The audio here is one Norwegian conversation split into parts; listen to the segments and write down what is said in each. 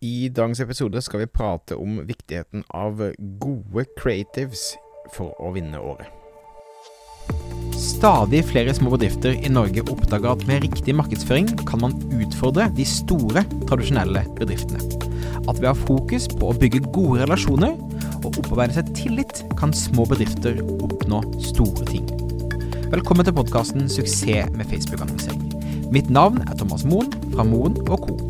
I dagens episode skal vi prate om viktigheten av gode creatives for å vinne året. Stadig flere små bedrifter i Norge oppdager at med riktig markedsføring kan man utfordre de store, tradisjonelle bedriftene. At ved å ha fokus på å bygge gode relasjoner og opparbeide seg tillit, kan små bedrifter oppnå store ting. Velkommen til podkasten 'Suksess med Facebook-annonsering'. Mitt navn er Thomas Moen fra Moen Co.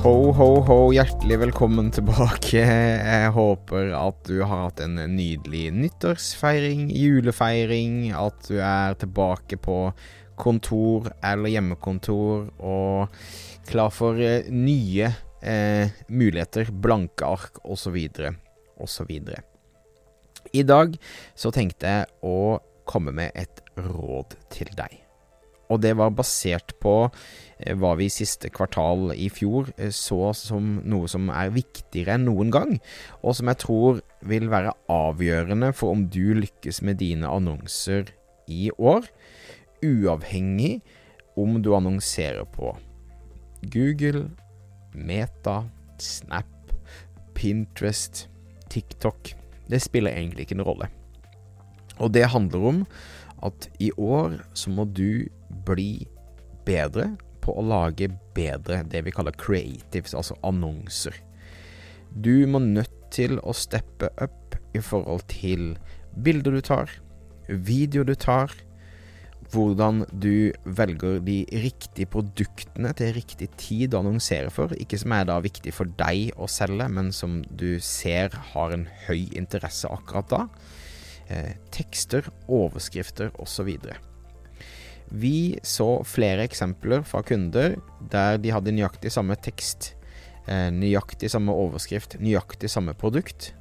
Ho, ho, ho, hjertelig velkommen tilbake. Jeg håper at du har hatt en nydelig nyttårsfeiring, julefeiring, at du er tilbake på kontor eller hjemmekontor og klar for eh, nye eh, muligheter, blanke ark osv. osv. I dag så tenkte jeg å komme med et råd til deg. Og det var basert på eh, hva vi i siste kvartal i fjor eh, så som noe som er viktigere enn noen gang, og som jeg tror vil være avgjørende for om du lykkes med dine annonser i år, uavhengig om du annonserer på Google, Meta, Snap, Pinterest, TikTok. Det spiller egentlig ikke noen rolle. Og det handler om at i år så må du bli bedre på å lage bedre det vi kaller creatives, altså annonser. Du må nødt til å steppe up i forhold til bilder du tar, videoer du tar, hvordan du velger de riktige produktene til riktig tid å annonsere for, ikke som er da viktig for deg å selge, men som du ser har en høy interesse akkurat da. Eh, tekster, overskrifter osv. Vi så flere eksempler fra kunder der de hadde nøyaktig samme tekst, eh, nøyaktig samme overskrift, nøyaktig samme produkt,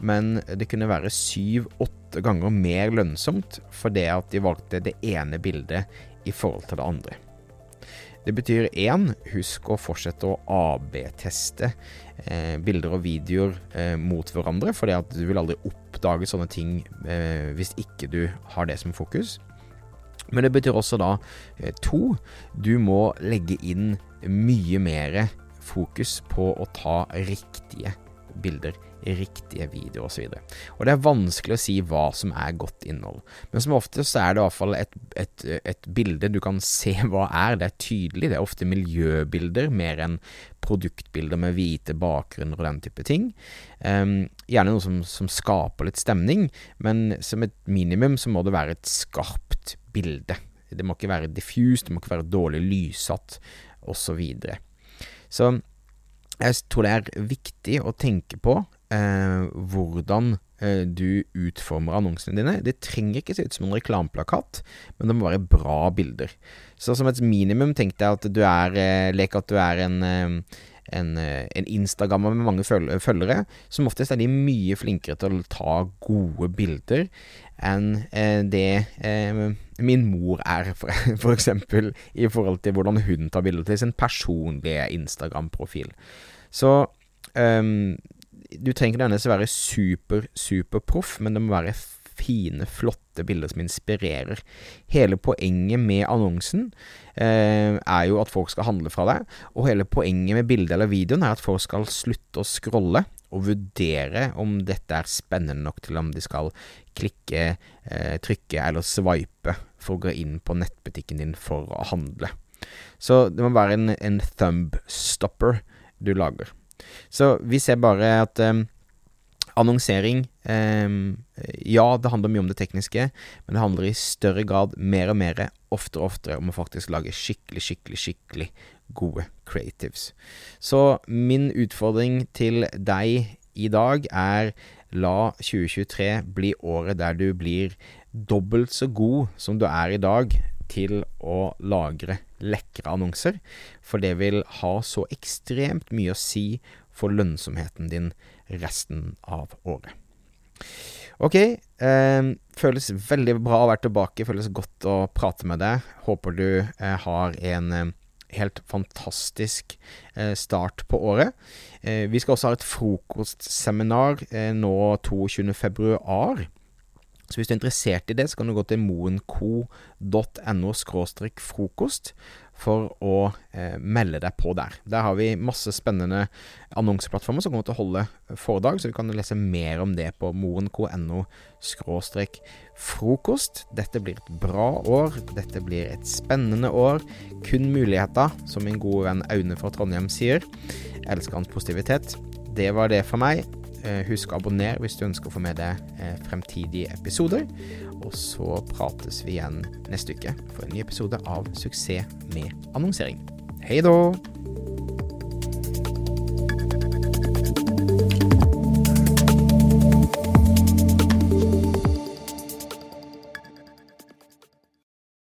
men det kunne være syv-åtte ganger mer lønnsomt fordi at de valgte det ene bildet i forhold til det andre. Det betyr én, husk å fortsette å AB-teste eh, bilder og videoer eh, mot hverandre, fordi du vil aldri oppdage sånne ting eh, hvis ikke du har det som fokus. Men det betyr også da eh, to, du må legge inn mye mer fokus på å ta riktige bilder, riktige videoer osv. Og, så og det er vanskelig å si hva som er godt innhold, men som oftest er det i hvert fall et, et, et bilde du kan se hva er. Det er tydelig, det er ofte miljøbilder mer enn produktbilder med hvite bakgrunner og den type ting. Um, gjerne noe som, som, skaper litt stemning, men som et minimum så må det være et skarpt bilde. Det må ikke være diffused, det må ikke være dårlig lyssatt, osv. Så, så jeg tror det er viktig å tenke på eh, hvordan eh, du utformer annonsene dine. Det trenger ikke se ut som en reklameplakat, men det må være bra bilder. Så som et minimum tenk deg at du er eh, Lek at du er en eh, en, eh, en Instagrammer med mange følgere, som oftest er de mye flinkere til å ta gode bilder enn eh, det eh, min mor er, for, for, eksempel, i forhold til hvordan hun tar bilder til sin personlige Instagram-profil. Så um, du trenger ikke nødvendigvis være super, superproff, men det må være fine, flotte bilder som inspirerer. Hele poenget med annonsen eh, er jo at folk skal handle fra deg, og hele poenget med bildet eller videoen er at folk skal slutte å scrolle og vurdere om dette er spennende nok til om de skal klikke, eh, trykke eller swipe for å gå inn på nettbutikken din for å handle. Så det må være en, en thumb stopper du lager. Så vi ser bare at um, annonsering um, Ja, det handler mye om det tekniske, men det handler i større grad, mer og mer, oftere og oftere, om å faktisk lage skikkelig, skikkelig, skikkelig gode creatives. Så min utfordring til deg i dag er la 2023 bli året der du blir dobbelt så god som du er i dag til å lagre lekre annonser, for det vil ha så ekstremt mye å si for lønnsomheten din resten av året. Ok, eh, føles veldig bra å være tilbake. Føles godt å prate med deg. Håper du eh, har en eh, helt fantastisk eh, start på året. Eh, vi skal også ha et frokostseminar nå 22. Så hvis du er interessert i det, så kan du gå til moenco.no frokost for å eh, melde deg på der. Der har vi masse spennende annonseplattformer som kommer til å holde foredrag, så du kan lese mer om det på moenco.no frokost. Dette blir et bra år. Dette blir et spennende år. Kun muligheter, som min gode venn Aune fra Trondheim sier. Jeg Elsker hans positivitet. Det var det for meg. Eh, husk å abonnere hvis du ønsker å få med deg eh, fremtidige episoder. Og så prates vi igjen neste uke for en ny episode av Suksess med annonsering. Hei da!